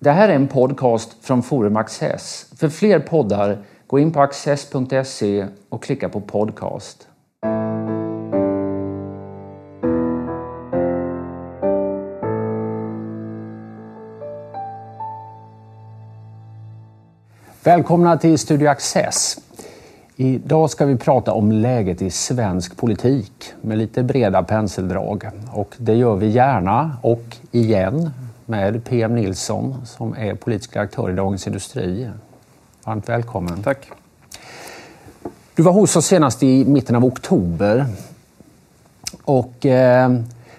Det här är en podcast från Forum Access. För fler poddar, gå in på access.se och klicka på podcast. Välkomna till Studio Access. Idag ska vi prata om läget i svensk politik med lite breda penseldrag. Och det gör vi gärna och igen med PM Nilsson som är politisk redaktör i Dagens Industri. Varmt välkommen. Tack. Du var hos oss senast i mitten av oktober. Och eh,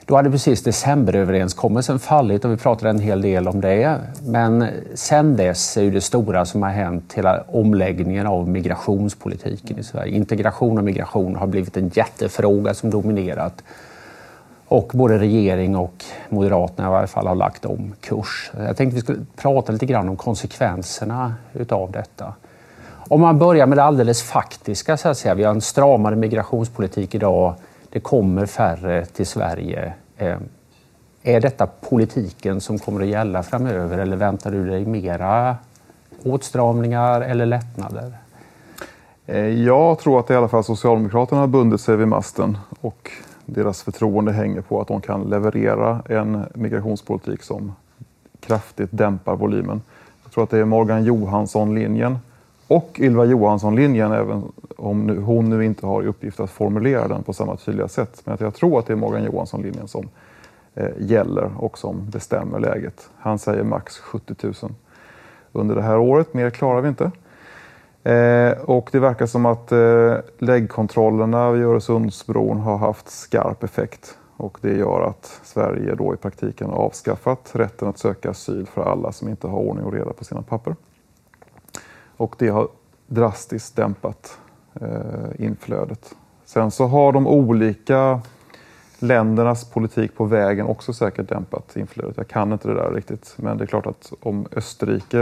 då hade precis decemberöverenskommelsen fallit och vi pratade en hel del om det. Men sen dess är ju det stora som har hänt hela omläggningen av migrationspolitiken i Sverige. Integration och migration har blivit en jättefråga som dominerat. Och både regering och Moderaterna i varje fall har lagt om kurs. Jag tänkte vi skulle prata lite grann om konsekvenserna utav detta. Om man börjar med det alldeles faktiska så att säga. Vi har en stramare migrationspolitik idag det kommer färre till Sverige. Ehm, är detta politiken som kommer att gälla framöver eller väntar du dig mera åtstramningar eller lättnader? Eh, jag tror att i alla fall Socialdemokraterna har bundit sig vid masten och deras förtroende hänger på att de kan leverera en migrationspolitik som kraftigt dämpar volymen. Jag tror att det är Morgan Johansson-linjen och Ylva Johansson-linjen, även om nu, hon nu inte har i uppgift att formulera den på samma tydliga sätt. Men att jag tror att det är Morgan Johansson-linjen som eh, gäller och som bestämmer läget. Han säger max 70 000 under det här året. Mer klarar vi inte. Eh, och det verkar som att eh, läggkontrollerna vid Öresundsbron har haft skarp effekt. Och det gör att Sverige då i praktiken har avskaffat rätten att söka asyl för alla som inte har ordning och reda på sina papper. Och det har drastiskt dämpat eh, inflödet. Sen så har de olika ländernas politik på vägen också säkert dämpat inflödet. Jag kan inte det där riktigt. Men det är klart att om Österrike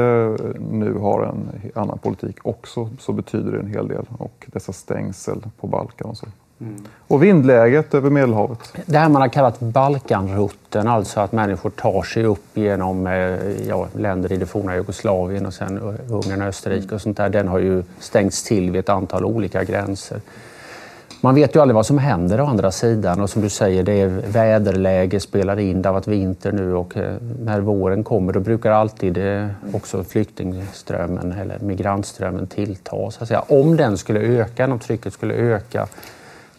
nu har en annan politik också så betyder det en hel del. Och dessa stängsel på Balkan och så. Mm. Och vindläget över Medelhavet. Det här man har kallat Balkanrutten, alltså att människor tar sig upp genom eh, ja, länder i det forna Jugoslavien och sen Ungern och Österrike och sånt där. Den har ju stängts till vid ett antal olika gränser. Man vet ju aldrig vad som händer å andra sidan och som du säger, det är väderläge spelar in. Det har varit vinter nu och eh, när våren kommer då brukar alltid eh, också flyktingströmmen eller migrantströmmen tillta. Så att säga. Om den skulle öka, om trycket skulle öka,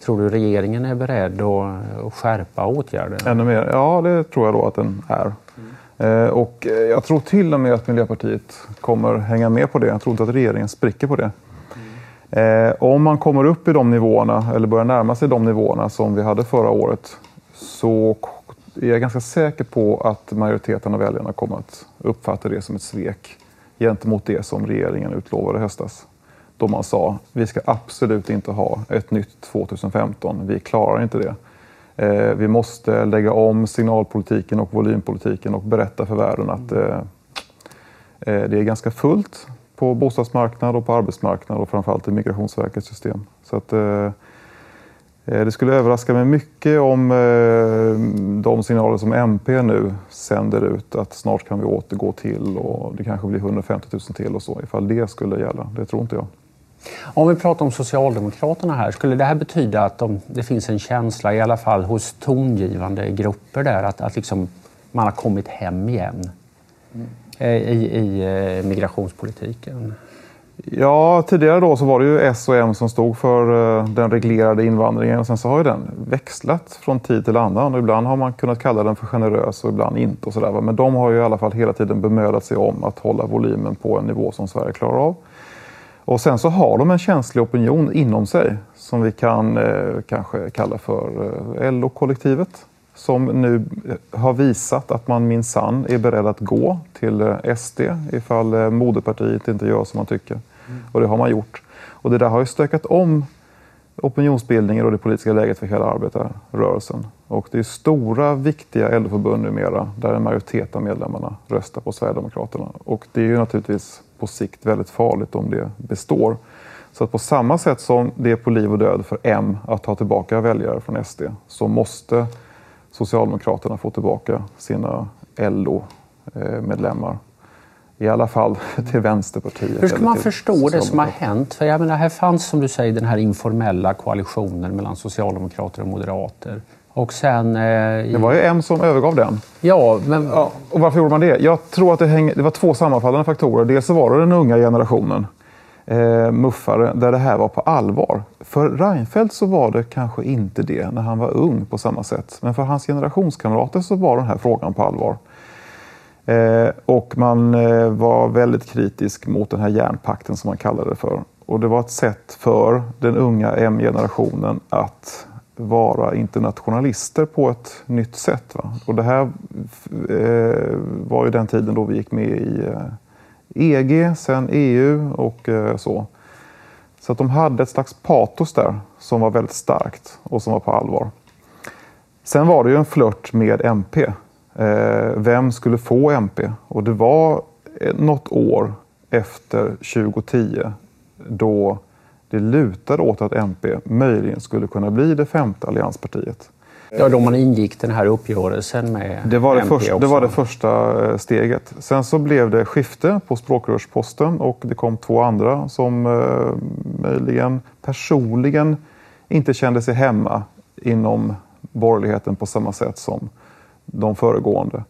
Tror du regeringen är beredd att skärpa åtgärderna? Ännu mer? Ja, det tror jag då att den är. Mm. Och jag tror till och med att Miljöpartiet kommer hänga med på det. Jag tror inte att regeringen spricker på det. Eh, om man kommer upp i de nivåerna, eller börjar närma sig de nivåerna som vi hade förra året, så är jag ganska säker på att majoriteten av väljarna kommer att uppfatta det som ett svek gentemot det som regeringen utlovade i höstas då man sa vi ska absolut inte ha ett nytt 2015. Vi klarar inte det. Eh, vi måste lägga om signalpolitiken och volympolitiken och berätta för världen att eh, eh det är ganska fullt på bostadsmarknad och på arbetsmarknad och framförallt i Migrationsverkets system. Så att, det skulle överraska mig mycket om de signaler som MP nu sänder ut att snart kan vi återgå till och det kanske blir 150 000 till och så ifall det skulle gälla. Det tror inte jag. Om vi pratar om Socialdemokraterna här, skulle det här betyda att de, det finns en känsla, i alla fall hos tongivande grupper där, att, att liksom man har kommit hem igen mm. Eh, i, i eh, migrationspolitiken? Ja, tidigare då så var det ju S och M som stod för eh, den reglerade invandringen. Sen så har ju den växlat från tid till annan. Och ibland har man kunnat kalla den för generös och ibland inte. Och så där. Men de har ju i alla fall hela tiden bemödat sig om att hålla volymen på en nivå som Sverige klarar av. Och sen så har de en känslig opinion inom sig som vi kan eh, kanske kalla för eh, LO-kollektivet som nu har visat att man minsann är beredd att gå till eh, SD ifall eh, moderpartiet inte gör som man tycker. Mm. Och det har man gjort. Och det där har ju stökat om opinionsbildningen och det politiska läget för hela arbetarrörelsen. Och det är stora, viktiga LO-förbund numera där en majoritet av medlemmarna röstar på Sverigedemokraterna. Och det är ju naturligtvis på sikt väldigt farligt om det består. Så att på samma sätt som det är på liv och död för M att ta tillbaka väljare från SD så måste Socialdemokraterna få tillbaka sina LO-medlemmar. i alla fall till Vänsterpartiet. Hur ska man förstå det som har hänt? För jag menar, här fanns som du säger den här informella koalitionen mellan socialdemokrater och moderater. Och sen, eh, Det var ju M som övergav den. Ja, men... Ja, och varför gjorde man det? Jag tror att det, häng, det var två sammanfallande faktorer. Dels var det den unga generationen eh, muffare där det här var på allvar. För Reinfeldt så var det kanske inte det när han var ung på samma sätt. Men för hans generationskamrater så var den här frågan på allvar. Eh, och man eh, var väldigt kritisk mot den här järnpakten som man kallade det för. Och det var ett sätt för den unga M-generationen att vara internationalister på ett nytt sätt. Va? Och det här eh, var ju den tiden då vi gick med i eh, EG, sen EU och eh, så. Så att de hade ett slags patos där som var väldigt starkt och som var på allvar. Sen var det ju en flört med MP Eh, vem skulle få MP? Och det var eh, något år efter 2010 då det lutade åt att MP möjligen skulle kunna bli det femte allianspartiet. Ja, då man ingick den här uppgörelsen med det var det MP första, också. Det var det första eh, steget. Sen så blev det skifte på språkrörsposten och det kom två andra som eh, möjligen personligen inte kände sig hemma inom borgerligheten på samma sätt som de föregående.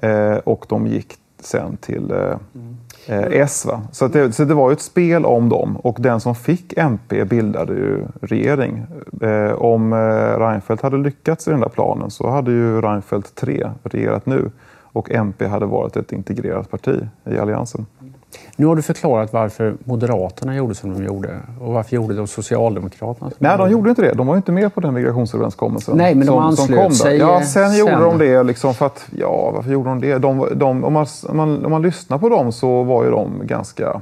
Mm. Eh, och de gick sen till eh, eh, S. Va? Så, det, så det var ju ett spel om dem och den som fick MP bildade ju regering. Eh, om eh, Reinfeldt hade lyckats i den där planen så hade ju Reinfeldt 3 regerat nu och MP hade varit ett integrerat parti i Alliansen. Nu har du förklarat varför Moderaterna gjorde som de gjorde. Och varför gjorde då Socialdemokraterna Nej, de gjorde inte det. De var inte med på den migrationsöverenskommelsen. Nej, men de som, anslöt som kom sig Ja, sen, sen. gjorde de det liksom för att, ja, varför gjorde de det? De, de, om, man, om, man, om man lyssnar på dem så var ju de ganska,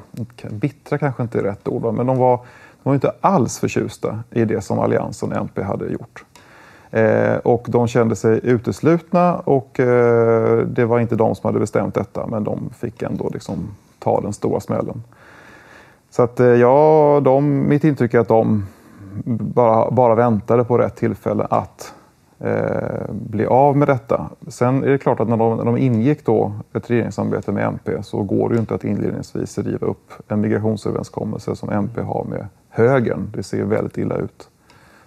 bittra kanske inte är rätt ord, men de var, de var inte alls förtjusta i det som Alliansen och MP hade gjort. Eh, och de kände sig uteslutna och eh, det var inte de som hade bestämt detta, men de fick ändå liksom ta den stora smällen. Så att eh, ja, de, mitt intryck är att de bara, bara väntade på rätt tillfälle att eh, bli av med detta. Sen är det klart att när de, när de ingick då ett regeringssamarbete med MP så går det ju inte att inledningsvis riva upp en migrationsöverenskommelse som MP har med högern. Det ser väldigt illa ut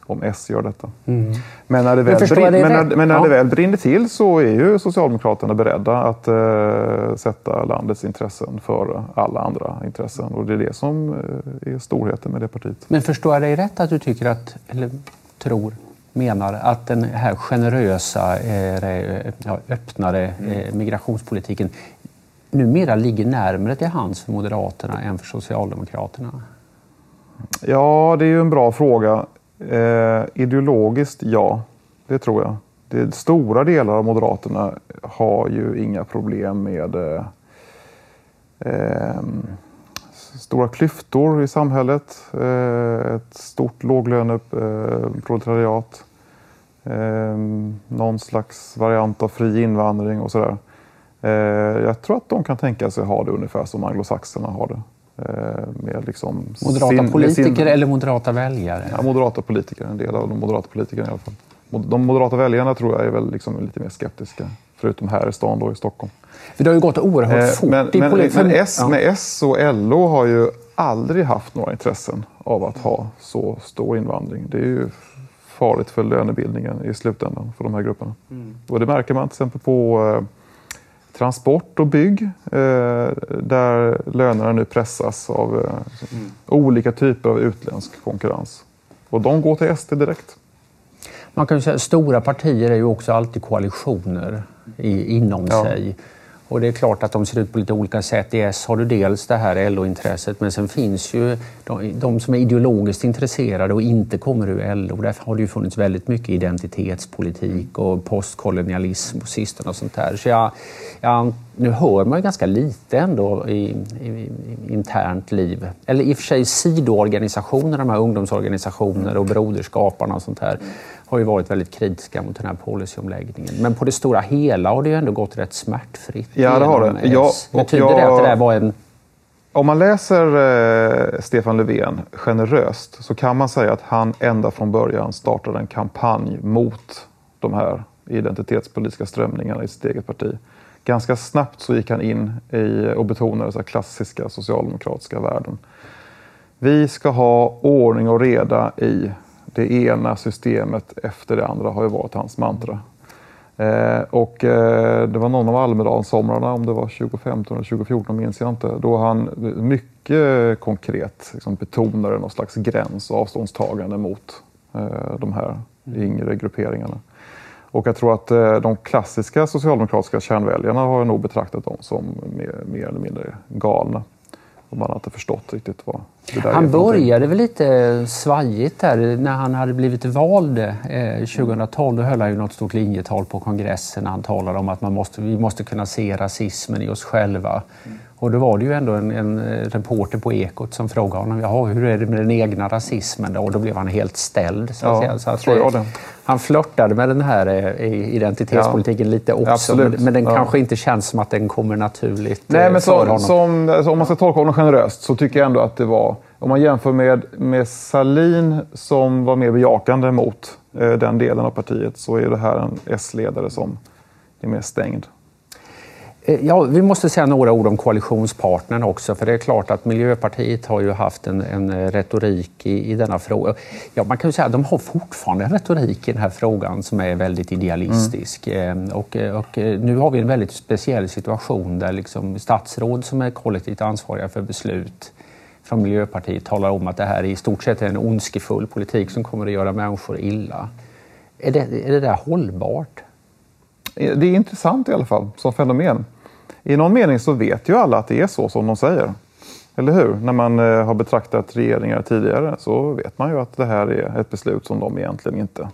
om S gör detta. Mm. Men när, det väl, brin men när, men när ja. det väl brinner till så är ju Socialdemokraterna beredda att uh, sätta landets intressen före alla andra intressen. Och det är det som uh, är storheten med det partiet. Men förstår jag dig rätt att du tycker att, eller tror, menar att den här generösa, eh, ja, öppnare eh, migrationspolitiken numera ligger närmare till hands för Moderaterna än för Socialdemokraterna? Ja, det är ju en bra fråga. Eh, ideologiskt, ja. Det tror jag. Det, stora delar av Moderaterna har ju inga problem med eh, eh, stora klyftor i samhället. Eh, ett stort låglöneproletariat. Eh, ehm, någon slags variant av fri invandring och sådär. Eh, jag tror att de kan tänka sig ha det ungefär som anglosaxerna har det. Eh, med liksom moderata sin, politiker sin, eller moderata väljare? Ja, moderata politiker. En del av de moderata politikerna i alla fall. De moderata väljarna tror jag är väl liksom lite mer skeptiska. Förutom här i stan då i Stockholm. För det har ju gått oerhört eh, fort. Men, men, men, S, ja. men S och LO har ju aldrig haft några intressen av att ha så stor invandring. Det är ju farligt för lönebildningen i slutändan för de här grupperna. Mm. Och det märker man till exempel på eh, transport och bygg eh, där lönerna nu pressas av eh, olika typer av utländsk konkurrens. Och de går till SD direkt. Man kan säga att stora partier är ju också alltid koalitioner inom ja. sig. Och det är klart att de ser ut på lite olika sätt. I S har du dels det här LO-intresset men sen finns ju de, de, som är ideologiskt intresserade och inte kommer ur LO. Därför har det ju funnits väldigt mycket identitetspolitik och postkolonialism på sistone och sånt där. Så jag, jag, nu hör man ju ganska lite ändå i, i, i internt liv. Eller i och för sig sidoorganisationer, de här ungdomsorganisationer och broderskaparna och sånt här har ju varit väldigt kritiska mot den här policyomläggningen. Men på det stora hela har det ju ändå gått rätt smärtfritt. Ja, det har det. Ja, Betyder jag, det att det där var en... Om man läser eh, Stefan Löfven generöst så kan man säga att han ända från början startade en kampanj mot de här identitetspolitiska strömningarna i sitt eget parti ganska snabbt så gick han in i och betonade så klassiska socialdemokratiska värden. Vi ska ha ordning och reda i det ena systemet efter det andra har ju varit hans mantra. Eh, och eh, det var någon av Almedalssomrarna, om det var 2015 eller 2014 minns jag inte, då han mycket konkret liksom, betonade någon slags gräns och avståndstagande mot eh, de här yngre grupperingarna. Och jag tror att eh, de klassiska socialdemokratiska kärnväljarna har nog betraktat dem som mer, mer eller mindre galna. Och man har inte förstått riktigt vad det där Han är började väl lite svajigt där när han hade blivit vald eh, 2012. Då höll han ju något stort linjetal på kongressen han talade om att man måste, vi måste kunna se rasismen i oss själva. Och då var det ju ändå en, en, reporter på Ekot som frågade honom Jaha, hur är det med den egna rasismen. Då? Och då blev han helt ställd. Så ja, Så att, jag det. Han flörtade med den här eh, identitetspolitiken ja, lite också. Absolut. Men, den ja. kanske inte känns som att den kommer naturligt Nej, men eh, så. Som, alltså, om man ska tolka honom generöst så tycker jag ändå att det var, om man jämför med, med Salin som var mer bejakande mot eh, den delen av partiet så är det här en S-ledare som är mer stängd. Eh, ja, vi måste säga några ord om koalitionspartnern också, för det är klart att Miljöpartiet har ju haft en, en retorik i, i denna fråga. Ja, man kan ju säga att de har fortfarande en retorik i den här frågan som är väldigt idealistisk. Mm. Och, och, nu har vi en väldigt speciell situation där liksom statsråd som är kollektivt ansvariga för beslut från Miljöpartiet talar om att det här i stort sett är en ondskefull politik som kommer att göra människor illa. Är det, är det där hållbart? Det är intressant i alla fall som fenomen. I någon mening så vet ju alla att det är så som de säger. Eller hur? När man eh, har betraktat regeringar tidigare så vet man ju att det här är ett beslut som de egentligen inte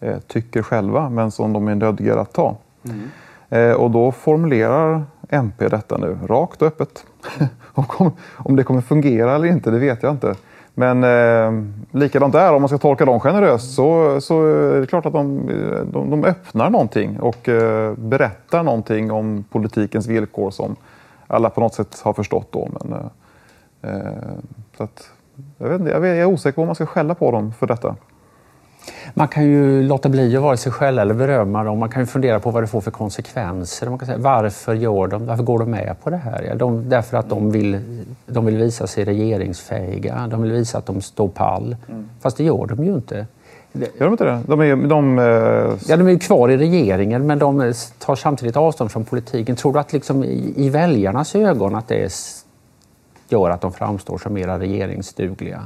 eh, tycker själva, men som de är nödgade att ta. Mm. Eh, och då formulerar MP detta nu rakt och öppet. om, om det kommer fungera eller inte, det vet jag inte. Men eh, likadant där, om man ska tolka dem generöst så, så är det klart att de, eh, de, de öppnar någonting och eh, berättar någonting om politikens villkor som alla på något sätt har förstått. Då. Men, eh, eh så att, jag, vet jag är osäker på om man ska skälla på dem för detta. Man kan ju låta bli att vare sig skälla eller berömma dem. Man kan ju fundera på vad det får för konsekvenser. Man kan säga, varför, gör de, varför går de med på det här? Ja, de, därför att de vill, de vill visa sig regeringsfähiga. De vill visa att de står pall. Mm. Fast det gör de ju inte. Gör de inte det? De är, de, eh... ja, de är kvar i regeringen men de tar samtidigt avstånd från politiken. Tror du att liksom i, i väljarnas ögon att det gör att de framstår som mera regeringsdugliga?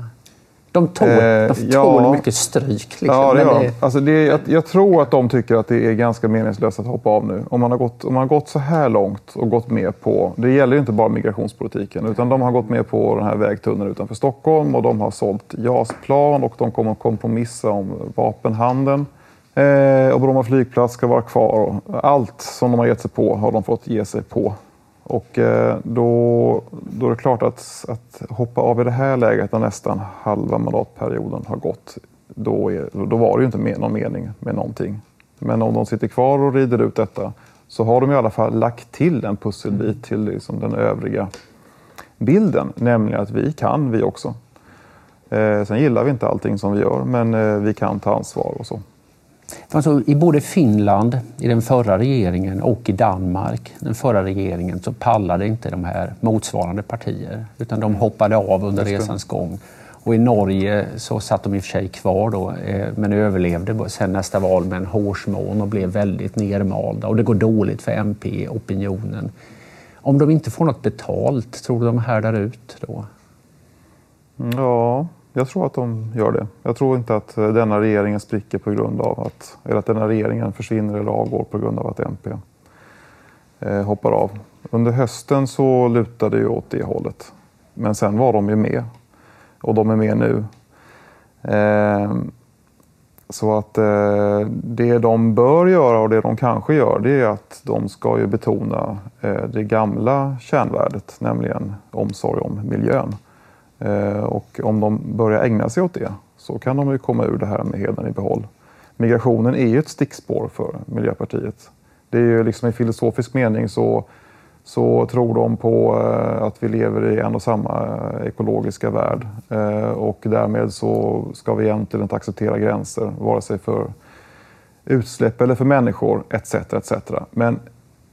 De tål, eh, de tål ja. mycket stryk. Liksom. Ja, det gör det... Alltså det, jag, jag, tror att de tycker att det är ganska meningslöst att hoppa av nu. Om man, har gått, om man har gått så här långt och gått med på, det gäller inte bara migrationspolitiken, utan de har gått med på den här vägtunneln utanför Stockholm och de har sålt JAS-plan och de kommer att kompromissa om vapenhandeln. Eh, och Bromma flygplats ska vara kvar. Allt som de har gett sig på har de fått ge sig på. Och eh, då, då är det klart att, att hoppa av i det här läget när nästan halva mandatperioden har gått, då, är, då var det ju inte med, någon mening med någonting. Men om de sitter kvar och rider ut detta så har de i alla fall lagt till en pusselbit till liksom den övriga bilden, nämligen att vi kan vi också. Eh, sen gillar vi inte allting som vi gör, men eh, vi kan ta ansvar och så. Alltså, I både Finland, i den förra regeringen och i Danmark, den förra regeringen, så pallade inte de här motsvarande partier. Utan de hoppade av under resans gång. Och i Norge så satt de i och för sig kvar då, eh, men överlevde sen nästa val med en hårsmån och blev väldigt nermalda. Och det går dåligt för MP-opinionen. Om de inte får något betalt, tror du de härdar ut då? Ja, jag tror att de gör det. Jag tror inte att eh, denna regeringen spricker på grund av att, eller att denna regeringen försvinner eller avgår på grund av att MP eh, hoppar av. Under hösten så lutade det ju åt det hållet. Men sen var de ju med. Och de är med nu. Eh, så att det de bör göra och det de kanske gör det är att de ska ju betona det gamla kärnvärdet, nämligen omsorg om miljön. Eh, och om de börjar ägna sig åt det så kan de ju komma ur det här med heden i behåll. Migrationen är ju ett stickspår för Miljöpartiet. Det är ju liksom i filosofisk mening så, så tror de på eh, att vi lever i en och samma eh, ekologiska värld och därmed så ska vi egentligen inte acceptera gränser vare sig för utsläpp eller för människor etc. etc. Men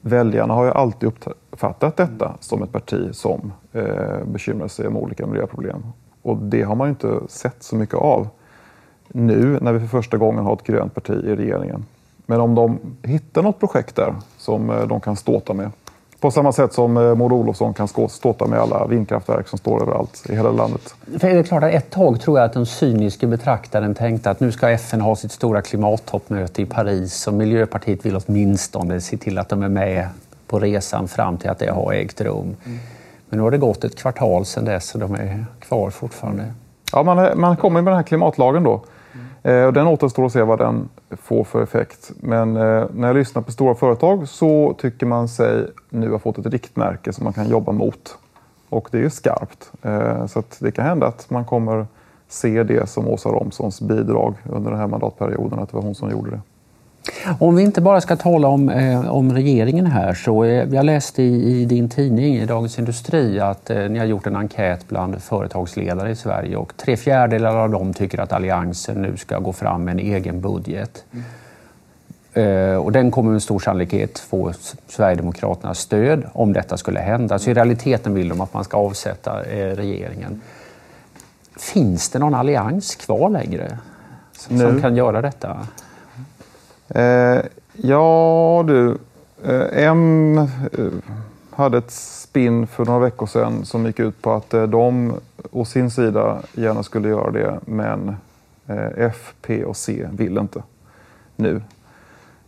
väljarna har ju alltid uppfattat detta som ett parti som eh, bekymrar sig om olika miljöproblem. Och det har man ju inte sett så mycket av nu när vi för första gången har ett grönt parti i regeringen. Men om de hittar något projekt där som eh, de kan ståta med på samma sätt som eh, Maud Olofsson kan ståta med alla vindkraftverk som står överallt i hela landet. För det är klart att ett tag tror jag att den cyniske betraktaren tänkte att nu ska FN ha sitt stora klimattoppmöte i Paris och Miljöpartiet vill åtminstone se till att de är med på resan fram till att det har ägt rum. Mm. Men nu har det gått ett kvartal sedan dess och de är kvar fortfarande. Ja, man, man kommer med den här klimatlagen då. Eh, och den återstår att se vad den får för effekt. Men eh, när jag lyssnar på stora företag så tycker man sig nu ha fått ett riktmärke som man kan jobba mot. Och det är skarpt. Eh, så det kan hända att man kommer se det som Åsa Romsons bidrag under den här mandatperioden, att det var hon som gjorde det. Om vi inte bara ska tala om, eh, om regeringen här så eh, jag läste i, i, din tidning i Dagens Industri att eh, ni har gjort en enkät bland företagsledare i Sverige och tre fjärdedelar av dem tycker att Alliansen nu ska gå fram med en egen budget. Mm. Eh, och den kommer med stor sannolikhet få Sverigedemokraternas stöd om detta skulle hända. Så i realiteten vill de att man ska avsätta eh, regeringen. Finns det någon allians kvar längre som nu. kan göra detta? Eh, ja du, eh, M eh, hade ett spinn för några veckor sedan som gick ut på att eh, de å sin sida gärna skulle göra det men eh, F, P och C vill inte nu.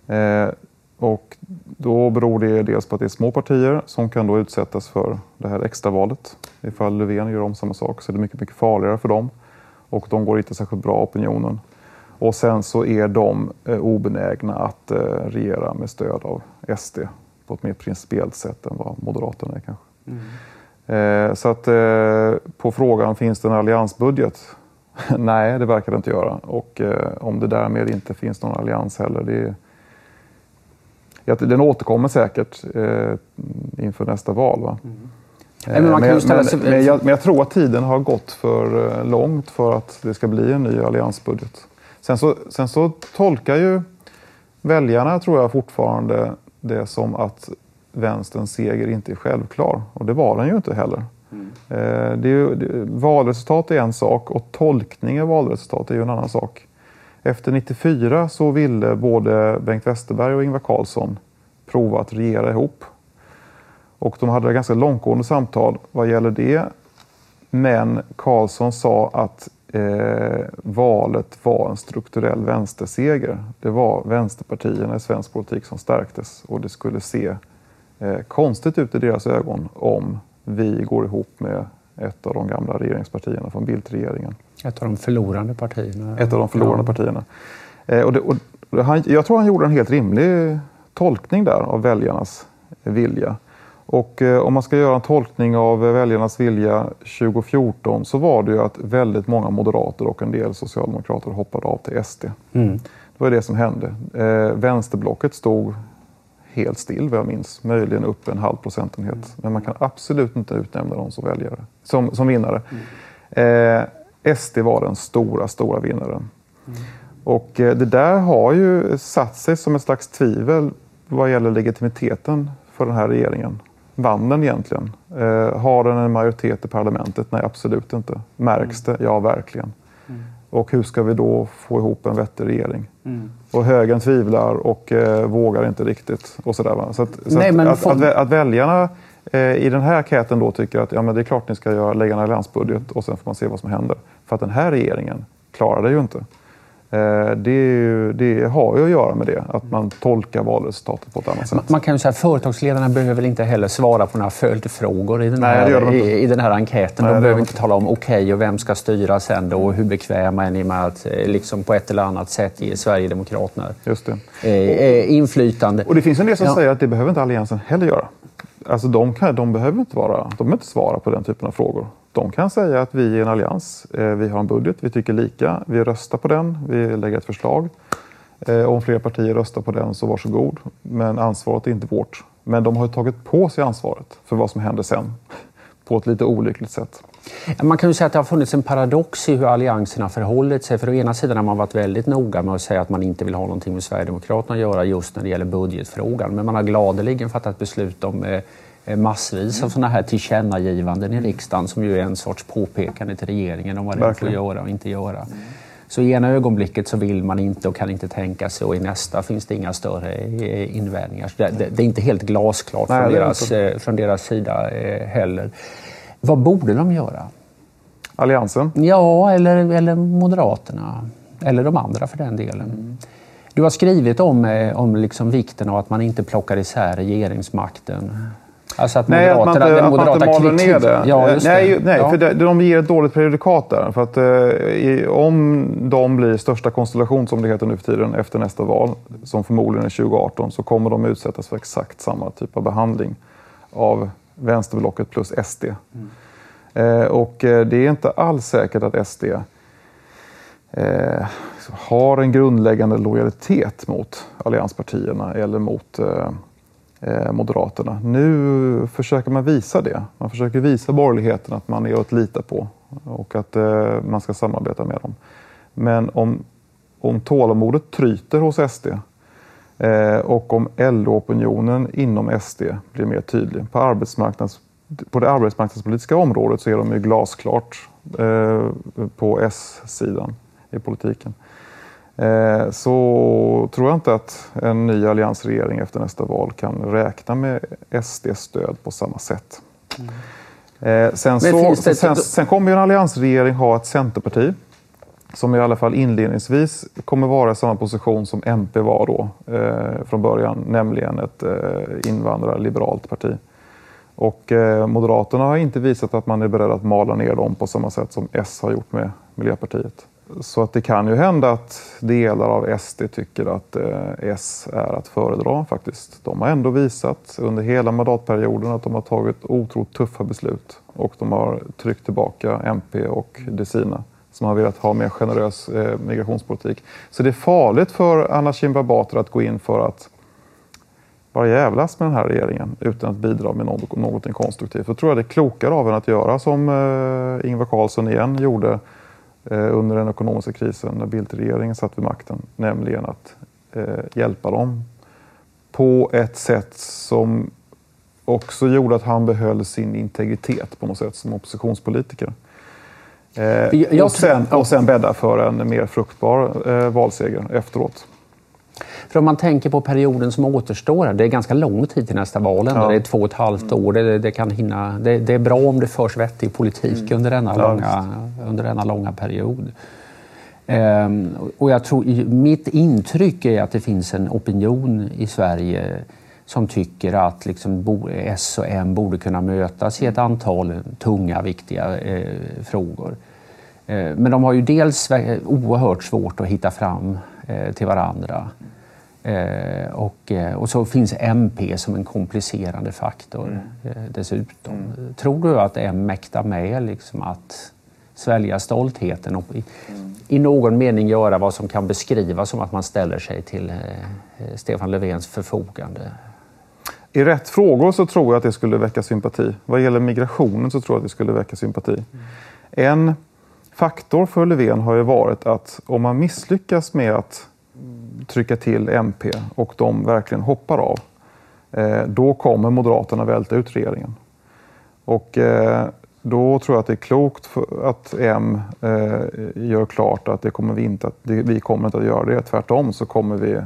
Eh, och då beror det dels på att det är små partier som kan då utsättas för det här extravalet. Ifall Löfven gör om samma sak så är det mycket, mycket farligare för dem och de går inte särskilt bra opinionen. Och sen så är de eh, obenägna att eh, regera med stöd av SD på ett mer principiellt sätt än vad Moderaterna är kanske. Mm. Eh, så att på frågan, finns det en alliansbudget? Nej, det verkar det inte göra. Och om det därmed inte finns någon allians heller, det ja, den återkommer säkert inför nästa val. Va? Mm. Men, men, men, men, jag, men, jag, tror att tiden har gått för långt för att det ska bli en ny alliansbudget. Sen så, sen så tolkar ju väljarna, tror jag, fortfarande det som att vänsterns seger inte är självklar. Och det var den ju inte heller. Mm. Eh, det är ju, det, valresultat är en sak och tolkning av valresultat är ju en annan sak. Efter 94 så ville både Bengt Westerberg och Ingvar Carlsson prova att regera ihop. Och de hade ganska långtgående samtal vad gäller det. Men Carlsson sa att eh, valet var en strukturell vänsterseger. Det var vänsterpartierna i svensk politik som stärktes och det skulle se eh, konstigt ut i deras ögon om vi går ihop med ett av de gamla regeringspartierna från Bildt-regeringen. Ett av de förlorande partierna. Ett av de förlorande ja. partierna. Eh, och, det, och han, jag tror han gjorde en helt rimlig tolkning där av väljarnas vilja. Och eh, om man ska göra en tolkning av väljarnas vilja 2014 så var det ju att väldigt många moderater och en del socialdemokrater hoppade av till SD. Mm. Det var det som hände. Eh, vänsterblocket stod helt still vad jag minns, möjligen upp en halv procentenhet. Mm. Men man kan absolut inte utnämna dem som, väljare, som, som vinnare. Mm. Eh, SD var den stora, stora vinnaren. Mm. Och eh, det där har ju satt sig som ett slags tvivel vad gäller legitimiteten för den här regeringen. Vann den egentligen? Eh, har den en majoritet i parlamentet? Nej, absolut inte. Märks mm. det? Ja, verkligen. Mm. Och hur ska vi då få ihop en vettig regering? Mm. Och högern tvivlar och eh, vågar inte riktigt. Och sådär, va? Så, att, så Nej, att, att, att, att, väljarna eh, i den här enkäten då tycker att ja, men det är klart ni ska göra, lägga en alliansbudget och sen får man se vad som händer. För att den här regeringen klarar det ju inte. Eh, det, det, har ju att göra med det, att man tolkar valresultatet på ett annat sätt. Man kan ju säga att företagsledarna behöver inte heller svara på några följdfrågor i den här, Nej, de i, i, den här enkäten. Nej, de behöver inte tala om okej okay, och vem ska styra sen då och hur bekväma är ni med att eh, liksom på ett eller annat sätt ge Sverigedemokraterna Just det. Eh, inflytande. Och det finns en del som ja. säger att det behöver inte Alliansen heller göra. Alltså de, kan, de, behöver inte vara, de behöver inte svara på den typen av frågor. De kan säga att vi är en allians, eh, vi har en budget, vi tycker lika, vi röstar på den, vi lägger ett förslag. Eh, om fler partier röstar på den så varsågod. Men ansvaret är inte vårt. Men de har tagit på sig ansvaret för vad som händer sen. på ett lite olyckligt sätt. Man kan ju säga att det har funnits en paradox i hur Alliansen har förhållit sig. För å ena sidan har man varit väldigt noga med att säga att man inte vill ha någonting med Sverigedemokraterna att göra just när det gäller budgetfrågan. Men man har gladeligen fattat beslut om eh, massvis av sådana här tillkännagivanden i riksdagen som ju är en sorts påpekande till regeringen om vad den får göra och inte göra. Så i ena ögonblicket så vill man inte och kan inte tänka sig och i nästa finns det inga större eh, invändningar. Det, det, det, är inte helt glasklart Nej, från, deras, från deras sida heller. Vad borde de göra? Alliansen? Ja, eller, eller Moderaterna. Eller de andra för den delen. Mm. Du har skrivit om, eh, om liksom vikten av att man inte plockar isär regeringsmakten. Alltså att nej, att man inte, att man inte maler ner det. Ja, nej, nej ja. för det, de ger ett dåligt prejudikat där. För att, eh, om de blir största konstellation, som det heter nu för tiden, efter nästa val, som förmodligen är 2018, så kommer de utsättas för exakt samma typ av behandling av vänsterblocket plus SD. Mm. Eh, och eh, det är inte alls säkert att SD eh, har en grundläggande lojalitet mot allianspartierna eller mot eh, Eh, Moderaterna. Nu försöker man visa det. Man försöker visa borgerligheten att man är att lita på och att eh, man ska samarbeta med dem. Men om, om tålamodet tryter hos SD eh, och om LO-opinionen inom SD blir mer tydlig. På, arbetsmarknads, på det arbetsmarknadspolitiska området så är de ju glasklart på S-sidan i politiken. Eh, så tror jag inte att en ny alliansregering efter nästa val kan räkna med SD-stöd på samma sätt. Mm. Sen, så, sen, sen kommer en alliansregering ha ett centerparti som i alla fall inledningsvis kommer vara i samma position som MP var då eh, från början, nämligen ett eh, invandrarliberalt parti. Och eh, Moderaterna har inte visat att man är beredd att mala ner dem på samma sätt som S har gjort med Miljöpartiet. Så att det kan ju hända att delar av SD tycker att eh, S är att föredra faktiskt. De har ändå visat under hela mandatperioden att de har tagit otroligt tuffa beslut och de har tryckt tillbaka MP och Desina som har velat ha mer generös eh, migrationspolitik. Så det är farligt för Anna Kinberg Batra att gå in för att bara jävlas med den här regeringen utan att bidra med något, någonting konstruktivt. Då tror jag det är klokare av henne att göra som eh, Ingvar Carlsson igen gjorde under den ekonomiska krisen när Bildt-regeringen satt vid makten. Nämligen att eh, hjälpa dem på ett sätt som också gjorde att han behöll sin integritet på något sätt som oppositionspolitiker. Eh, och, sen, och sen bädda för en mer fruktbar eh, valseger efteråt. För om man tänker på perioden som återstår, det är ganska lång tid till nästa val. Ja. Det är två och ett halvt år. Det, det kan hinna, det, det, är bra om det förs vettig politik mm. under, denna ja, långa, under denna långa period. Ehm, och jag tror, mitt intryck är att det finns en opinion i Sverige som tycker att liksom S och M borde kunna mötas i ett antal tunga, viktiga eh, frågor. Eh, men de har ju dels oerhört svårt att hitta fram till varandra. Eh, och, eh, och så finns MP som en komplicerande faktor mm. Eh, dessutom. Mm. Tror du att M mäktar med liksom att svälja stoltheten och i, mm. i, någon mening göra vad som kan beskrivas som att man ställer sig till Stefan Löfvens förfogande? I rätt frågor så tror jag att det skulle väcka sympati. Vad gäller migrationen så tror jag att det skulle väcka sympati. Mm. En faktor för Löfven har ju varit att om man misslyckas med att trycka till MP och de verkligen hoppar av, eh, då kommer Moderaterna välta ut regeringen. Och eh, då tror jag att det är klokt att M eh, gör klart att det kommer vi inte att, vi kommer inte att göra det. Tvärtom så kommer vi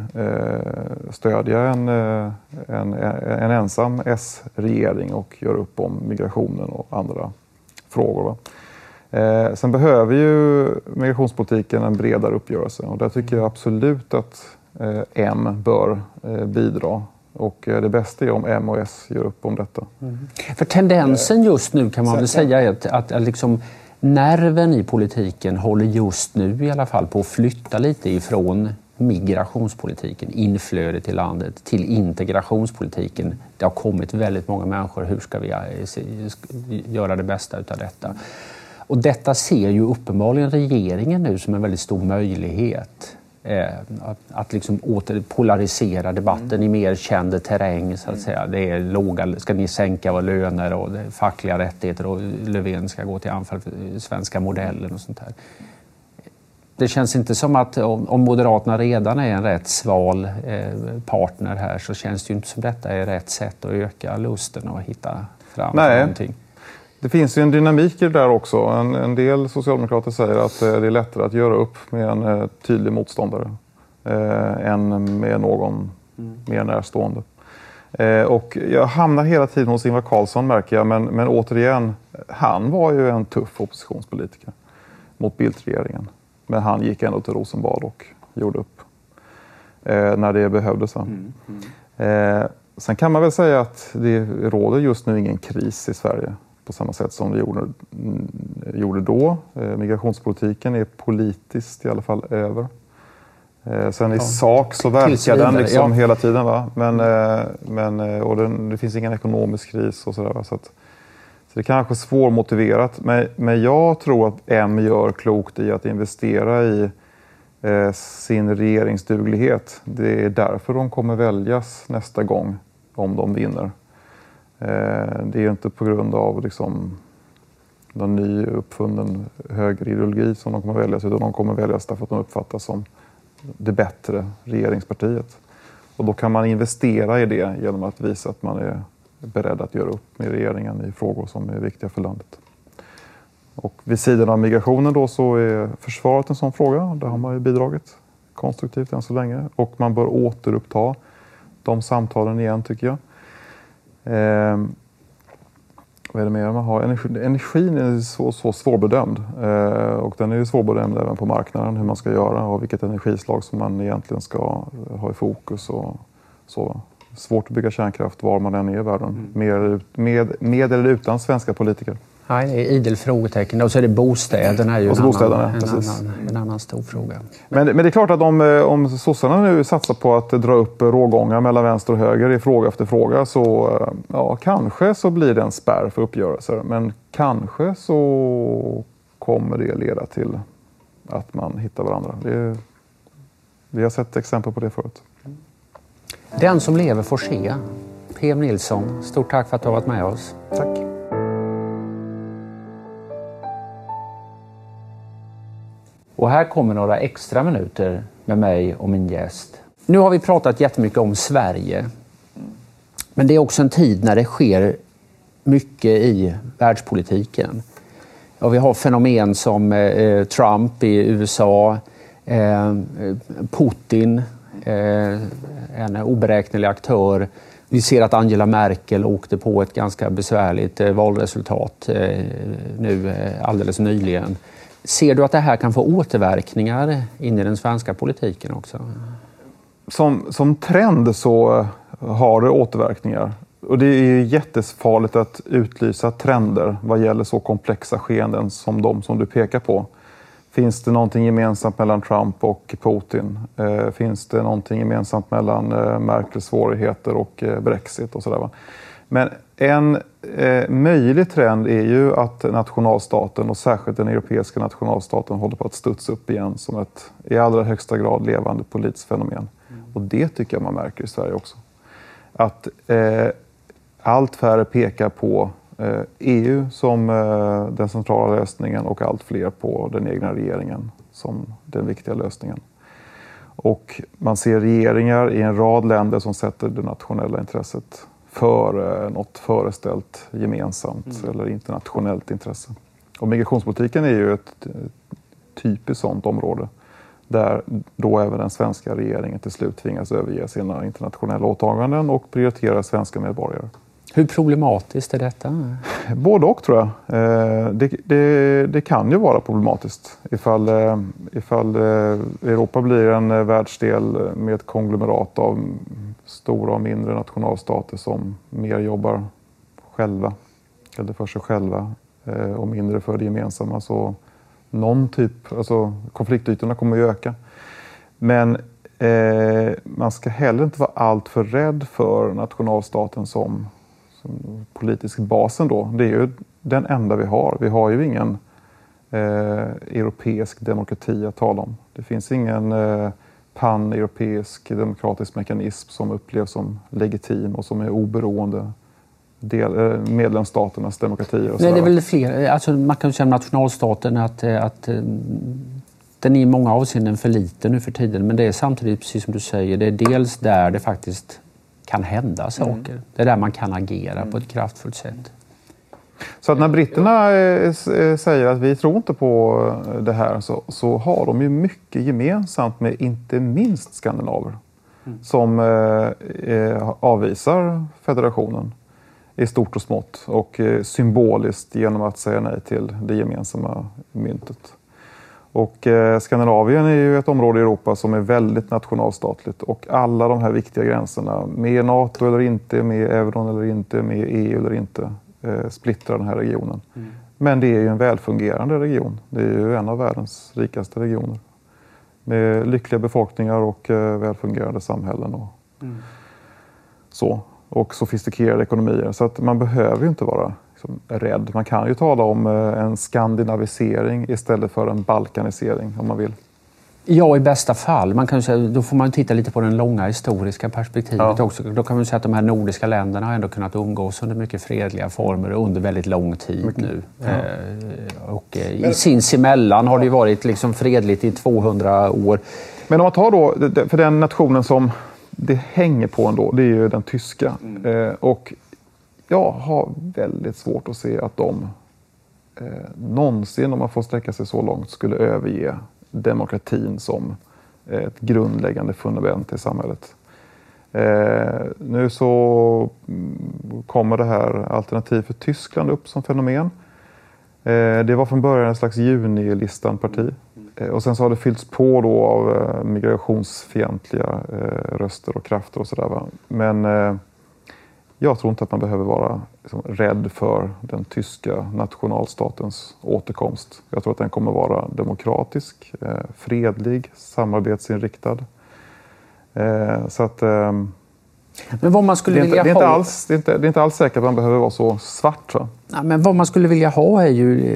stödja en, en, en ensam S-regering och göra upp om migrationen och andra frågor. Eh, sen behöver ju migrationspolitiken en bredare uppgörelse och där tycker jag absolut att eh, M bör eh, bidra. Och eh, det bästa är om M och S gör upp om detta. Mm. För tendensen just nu kan man väl säga att, att, att liksom nerven i politiken håller just nu i alla fall på att flytta lite ifrån migrationspolitiken, inflödet i landet, till integrationspolitiken. Det har kommit väldigt många människor. Hur ska vi eh, göra det bästa utav detta? Och detta ser ju uppenbarligen regeringen nu som en väldigt stor möjlighet. eh, att liksom åter polarisera debatten mm. i mer känd terräng. Så att säga. Det är låga, ska ni sänka våra löner och fackliga rättigheter och Löfven ska gå till anfall för svenska modellen och sånt där. Det känns inte som att om Moderaterna redan är en rätt sval eh, partner här så känns det ju inte som detta är rätt sätt att öka lusten och hitta fram Nej. någonting. Det finns ju en dynamik i det där också. En, en del socialdemokrater säger att eh, det är lättare att göra upp med en eh, tydlig motståndare eh, än med någon mm. mer närstående. Eh, och jag hamnar hela tiden hos Ingvar Carlsson märker jag, men, men återigen, han var ju en tuff oppositionspolitiker mot Bildtregeringen. Men han gick ändå till Rosenbad och gjorde upp eh, när det behövdes. Mm. Mm. Eh, sen kan man väl säga att det råder just nu ingen kris i Sverige på samma sätt som det gjorde, mm, gjorde då. Eh, migrationspolitiken är politiskt i alla fall över. Eh, sen i ja. sak så verkar den liksom ja. hela tiden. Va? Men, eh, men, och den, det finns ingen ekonomisk kris och sådär. Så, att, så det är kanske är svårmotiverat. Men, men jag tror att M gör klokt i att investera i eh, sin regeringsduglighet. Det är därför de kommer väljas nästa gång om de vinner. Eh, det är ju inte på grund av liksom, någon ny uppfunnen högerideologi som de kommer väljas, utan de kommer väljas därför att de uppfattas som det bättre regeringspartiet. Och då kan man investera i det genom att visa att man är beredd att göra upp med regeringen i frågor som är viktiga för landet. Och vid sidan av migrationen då så är försvaret en sån fråga. Där har man ju bidragit konstruktivt än så länge. Och man bör återuppta de samtalen igen tycker jag. Eh, vad är det mer man har? Energi, energin är så, så svårbedömd eh, och den är ju svårbedömd även på marknaden hur man ska göra och vilket energislag som man egentligen ska ha i fokus. Och så. Svårt att bygga kärnkraft var man än är i världen, mm. med, med, med eller utan svenska politiker. Nej, det är idel frågetecken. Och så är det bostäderna. Är ju en, bostäderna, annan, en, annan, en annan stor fråga. Men, men det är klart att om, eh, om sossarna nu satsar på att dra upp rågångar mellan vänster och höger i fråga efter fråga så eh, ja, kanske så blir det en spärr för uppgörelser. Men kanske så kommer det leda till att man hittar varandra. Det, vi har sett exempel på det förut. Den som lever får se. PM Nilsson, stort tack för att du har varit med oss. Tack. Och här kommer några extra minuter med mig och min gäst. Nu har vi pratat jättemycket om Sverige. Men det är också en tid när det sker mycket i världspolitiken. Och vi har fenomen som eh, Trump i USA, eh, Putin, eh, en oberäknelig aktör. Vi ser att Angela Merkel åkte på ett ganska besvärligt eh, valresultat eh, nu eh, alldeles nyligen. Ser du att det här kan få återverkningar in i den svenska politiken också? Som, som trend så har det återverkningar. Och det är jättefarligt att utlysa trender vad gäller så komplexa skeenden som de som du pekar på. Finns det någonting gemensamt mellan Trump och Putin? Eh, finns det någonting gemensamt mellan eh, Merkels svårigheter och eh, Brexit och sådär? Men en eh, möjlig trend är ju att nationalstaten och särskilt den europeiska nationalstaten håller på att studsa upp igen som ett i allra högsta grad levande politiskt fenomen. Mm. Och det tycker jag man märker i Sverige också. Att eh, allt färre pekar på eh, EU som eh, den centrala lösningen och allt fler på den egna regeringen som den viktiga lösningen. Och man ser regeringar i en rad länder som sätter det nationella intresset för något föreställt gemensamt mm. eller internationellt intresse. Och migrationspolitiken är ju ett typiskt sådant område där då även den svenska regeringen till slut tvingas överge sina internationella åtaganden och prioritera svenska medborgare. Hur problematiskt är detta? Både och tror jag. Eh, det, det, det kan ju vara problematiskt ifall, eh, ifall eh, Europa blir en eh, världsdel med ett konglomerat av stora och mindre nationalstater som mer jobbar själva eller för sig själva eh, och mindre för det gemensamma. Så någon typ, alltså konfliktytorna kommer ju öka. Men eh, man ska heller inte vara alltför rädd för nationalstaten som politisk basen då, det är ju den enda vi har. Vi har ju ingen eh, europeisk demokrati att tala om. Det finns ingen eh, pan-europeisk demokratisk mekanism som upplevs som legitim och som är oberoende del, eh, medlemsstaternas demokratier. Nej, det är väl fler. Alltså, man kan säga nationalstaten att, eh, att eh, den är i många avseenden för liten nu för tiden. Men det är samtidigt, precis som du säger, det är dels där det faktiskt kan hända saker. Mm. Det är där man kan agera mm. på ett kraftfullt sätt. Så att när britterna säger att vi tror inte på det här så, så har de ju mycket gemensamt med inte minst skandinaver mm. som eh, avvisar federationen i stort och smått och eh, symboliskt genom att säga nej till det gemensamma myntet. Och eh, Skandinavien är ju ett område i Europa som är väldigt nationalstatligt och alla de här viktiga gränserna, med NATO eller inte, med euron eller inte, med EU eller inte, eh, splittrar den här regionen. Mm. Men det är ju en välfungerande region. Det är ju en av världens rikaste regioner. Med lyckliga befolkningar och eh, välfungerande samhällen. Och mm. så och sofistikerade ekonomier. Så att man behöver ju inte vara rädd. Man kan ju tala om eh, en skandinavisering istället för en balkanisering om man vill. Ja, i bästa fall. Man kan säga, då får man titta lite på det långa historiska perspektivet ja. också. Då kan man säga att de här nordiska länderna har ändå kunnat umgås under mycket fredliga former under väldigt lång tid mycket. nu. Ja. Eh, och eh, Men... sinsemellan har det varit liksom fredligt i 200 år. Men om man tar då, för den nationen som det hänger på ändå, det är ju den tyska. Mm. Eh, och jag har väldigt svårt att se att de eh, någonsin, om man får sträcka sig så långt, skulle överge demokratin som eh, ett grundläggande fundament i samhället. Eh, nu så mm, kommer det här Alternativ för Tyskland upp som fenomen. Eh, det var från början en slags junilistan-parti. Eh, och sen så har det fyllts på då av eh, migrationsfientliga eh, röster och krafter och sådär. Men eh, jag tror inte att man behöver vara liksom rädd för den tyska nationalstatens återkomst. Jag tror att den kommer vara demokratisk, fredlig, samarbetsinriktad. Så att, men vad man skulle det, är vilja inte, det, är inte ha... alls, det, är inte, det är inte alls säkert att man behöver vara så svart. Så. Ja, men vad man skulle vilja ha är ju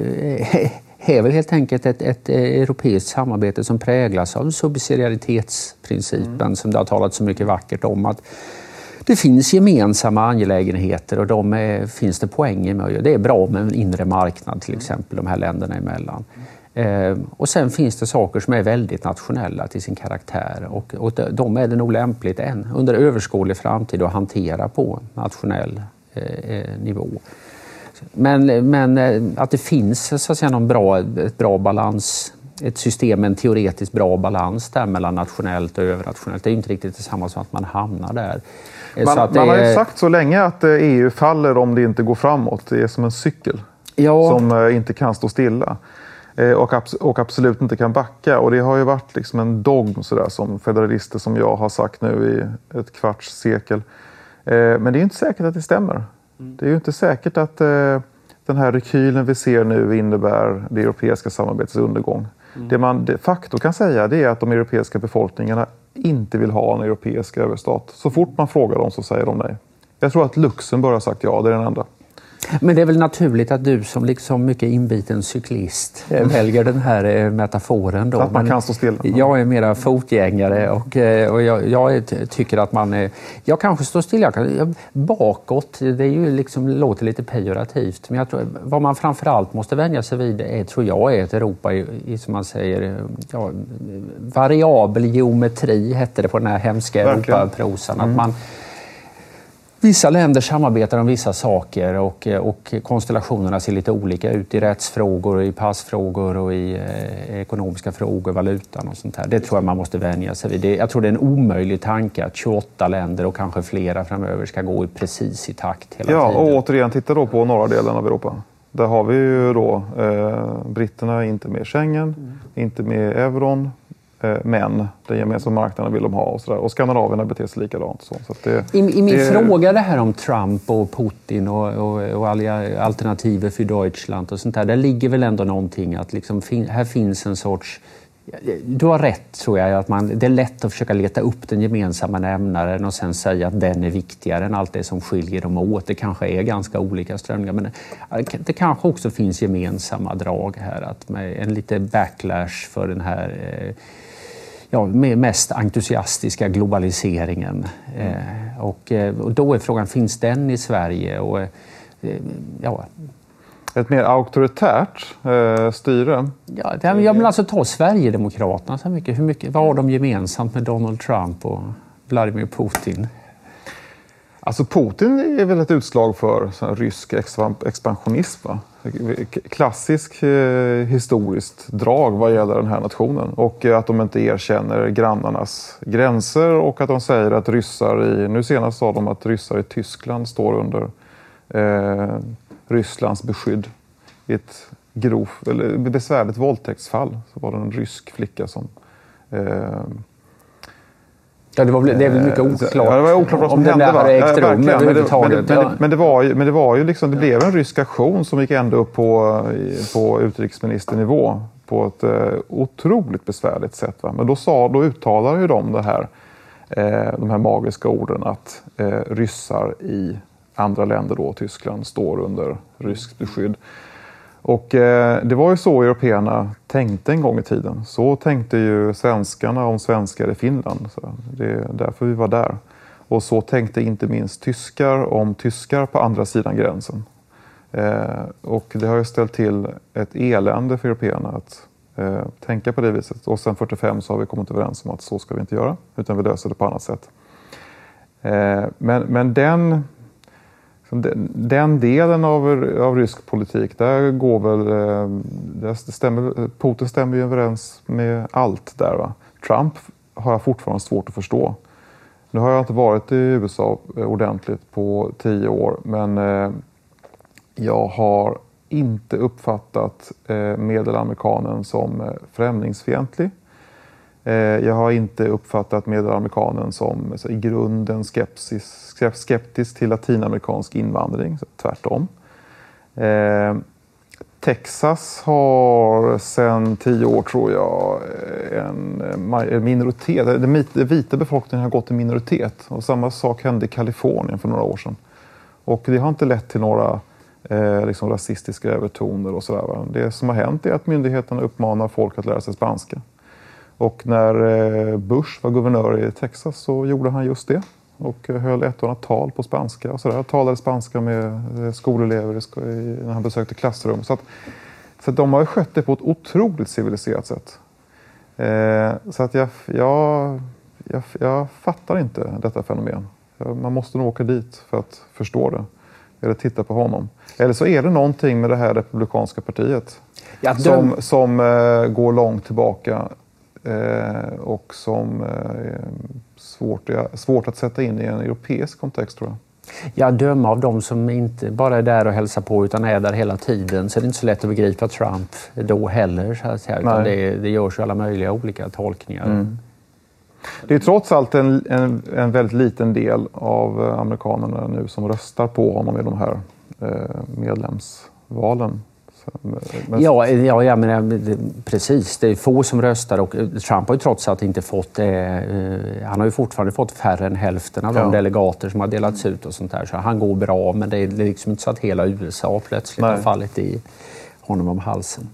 är väl helt enkelt ett, ett europeiskt samarbete som präglas av subsidiaritetsprincipen mm. som det har talats så mycket vackert om. att det finns gemensamma angelägenheter och de är, finns det poänger med. Det är bra med en inre marknad till exempel, de här länderna emellan. Eh, och sen finns det saker som är väldigt nationella till sin karaktär och, och de är det nog lämpligt än under överskådlig framtid att hantera på nationell eh, eh nivå. Men, men eh, att det finns så att säga, någon bra, ett bra balans ett system med en teoretiskt bra balans där mellan nationellt och övernationellt. Det är inte riktigt detsamma som att man hamnar där. Eh, man, man har ju sagt så länge att EU eh, e faller om det inte går framåt. Det är som en cykel ja. som inte kan stå stilla. Och, och, absolut inte kan backa. Och det har ju varit liksom en dogm sådär, som federalister som jag har sagt nu i ett kvarts sekel. Men det är inte säkert att det stämmer. Mm. Det är ju inte säkert att eh, den här rekylen vi ser nu innebär det europeiska samarbetets undergång. Mm. Det man de facto kan säga det är att de europeiska befolkningarna inte vill ha en europeisk överstat. Så fort man frågar dem så säger de nej. Jag tror att Luxemburg har sagt ja, det är den enda. Men det är väl naturligt att du som liksom mycket inbiten cyklist mm. väljer den här eh, metaforen. Då. Att man kan stå stilla. Jag är mera fotgängare och, eh, och jag, jag, tycker att man... Jag kanske står stilla. Jag bakåt, det är ju liksom, låter lite pejorativt. Men jag tror, vad man framförallt måste vänja sig vid är, tror jag är ett Europa i, i som man säger, ja, variabel geometri hette det på den här hemska Europaprosan. Mm. Att man, Vissa länder samarbetar om vissa saker och, och konstellationerna ser lite olika ut i rättsfrågor, i passfrågor och i eh, ekonomiska frågor, valutan och sånt här. Det tror jag man måste vänja sig vid. Det, jag tror det är en omöjlig tanke att 28 länder och kanske flera framöver ska gå precis i takt hela ja, tiden. Och återigen, titta då på norra delen av Europa. Där har vi ju då eh, britterna inte med Schengen, mm. inte med euron, Eh, men den gemensamma marknaden vill de ha och, så där. och skandinavierna beter sig likadant. Så, så det, I, I, min det... fråga det här om Trump och Putin och, och, och alternativet för Deutschland och sånt där, där ligger väl ändå någonting att liksom, här finns en sorts du har rätt, tror jag. Att man, det är lätt att försöka leta upp den gemensamma nämnaren och sen säga att den är viktigare än allt det som skiljer dem åt. Det kanske är ganska olika strömningar, men det kanske också finns gemensamma drag här. Att med en lite backlash för den här eh, ja, mest entusiastiska globaliseringen. Mm. Och, och, då är frågan, finns den i Sverige? Och, ja, ett mer auktoritärt eh, styre? Ja, det, jag vill alltså ta Sverigedemokraterna. Så mycket. Hur mycket, vad har de gemensamt med Donald Trump och Vladimir Putin? Alltså Putin är väl ett utslag för rysk expansionism. Va? Klassisk eh, historiskt drag vad gäller den här nationen. Och eh, att de inte erkänner grannarnas gränser och att de säger att ryssar i, nu senast sa de att ryssar i Tyskland står under eh, Rysslands beskydd. I ett grovt, eller besvärligt våldtäktsfall så var det en rysk flicka som eh, Ja, det, var, det är väl mycket oklart, ja, det var oklart vad som om hände. det hade ägt rum ja, överhuvudtaget. Men, men, men, men, det var ju, men det var ju liksom, det blev en rysk aktion som gick ända upp på, på utrikesministernivå på ett eh, otroligt besvärligt sätt. Va? Men då, sa, då uttalade ju de det här, eh, de här magiska orden att eh, ryssar i andra länder, då, Tyskland, står under ryskt beskydd. Och eh, det var ju så européerna tänkte en gång i tiden. Så tänkte ju svenskarna om svenskar i Finland. Så det är därför vi var där. Och så tänkte inte minst tyskar om tyskar på andra sidan gränsen. Eh, och det har ju ställt till ett elände för européerna att eh, tänka på det viset. Och sen 45 så har vi kommit överens om att så ska vi inte göra, utan vi löser det på annat sätt. Eh, men, men den den delen av, av rysk politik, där går väl... Eh, där stämmer, Putin stämmer ju överens med allt där. Va? Trump har jag fortfarande svårt att förstå. Nu har jag inte varit i USA ordentligt på tio år, men eh, jag har inte uppfattat eh, medelamerikanen som eh, främlingsfientlig. Eh, jag har inte uppfattat medelamerikanen som i grunden skepsis, skeptisk till latinamerikansk invandring, tvärtom. Eh, Texas har sedan tio år, tror jag, eh, en minoritet. Den vita befolkningen har gått i minoritet. Och samma sak hände i Kalifornien för några år sedan. Och det har inte lett till några eh, liksom rasistiska övertoner och sådär. Det som har hänt är att myndigheterna uppmanar folk att lära sig spanska. Och när eh, Bush var guvernör i Texas så gjorde han just det och eh, höll ett och annat tal på spanska. Och så där. Talade spanska med eh, skolelever när han besökte klassrum. Så, att, så att de har skött det på ett otroligt civiliserat sätt. Eh, så att jag, jag, jag, jag, fattar inte detta fenomen. Man måste nog åka dit för att förstå det. Eller titta på honom. Eller så är det någonting med det här republikanska partiet ja, de... som, som eh, går långt tillbaka och som är eh, svårt, svårt att sätta in i en europeisk kontext tror jag. Ja, döma av de som inte bara är där och hälsar på utan är där hela tiden så är det inte så lätt att begripa Trump då heller. Så att säga, utan det, det görs ju alla möjliga olika tolkningar. Mm. Det är trots allt en, en, en, väldigt liten del av eh, amerikanerna nu som röstar på honom i de här eh, medlemsvalen. Men... Ja, ja, ja men, precis. Det är få som röstar och eh, Trump har ju trots allt inte fått... Eh, han har ju fortfarande fått färre än hälften av ja. de delegater som har delats ut och sånt där. Så han går bra, men det är liksom inte så att hela USA plötsligt Nej. har fallit i honom om halsen.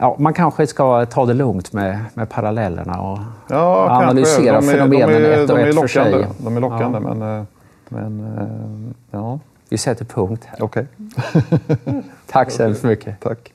Ja, man kanske ska ta det lugnt med, med parallellerna och ja, analysera de är, fenomenen de är, ett och ett för sig. De är lockande, ja. men, eh, men eh, ja. Vi sätter punkt här. Okej. Okay. Tack så hemskt mycket. Tack.